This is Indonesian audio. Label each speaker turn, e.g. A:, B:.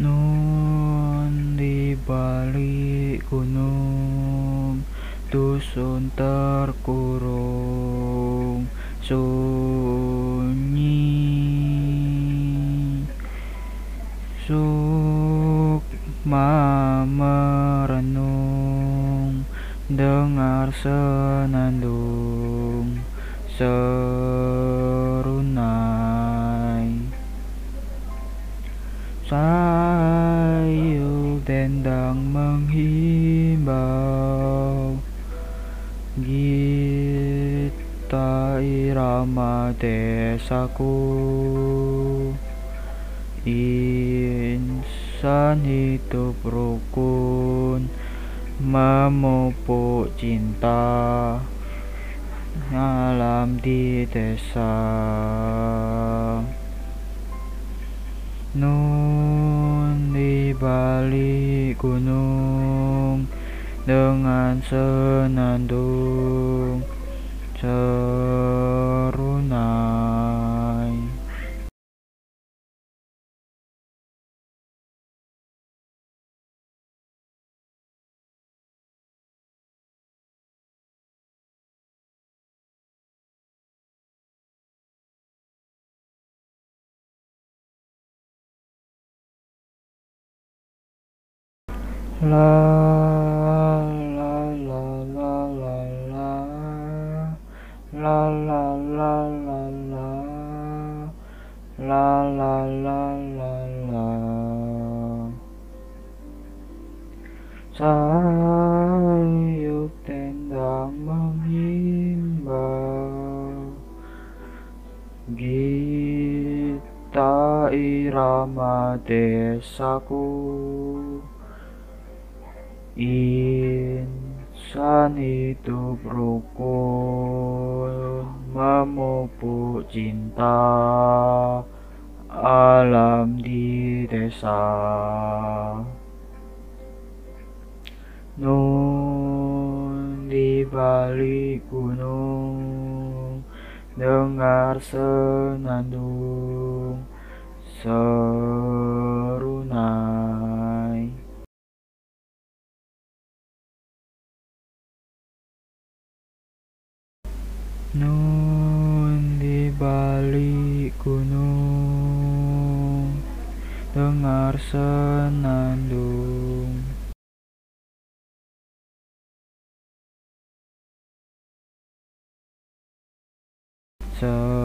A: Nun di balik gunung Dusun terkurung Sunyi. Sukma merenung Dengar senandung Serunai. Sayul dendang menghimbau Gita irama desaku Insan hidup rukun Memupuk cinta Alam di desa. Balik gunung dengan senandung. serunai La la la la la la. La la la la la. La la la la la. Sayup tendang menghimbau Gita irama desaku Insan hidup rukun Memupuk cinta Alam di desa. Nun di balik gunung Dengar senandung Serunai Nun di balik gunung Dengar senandung. Serunai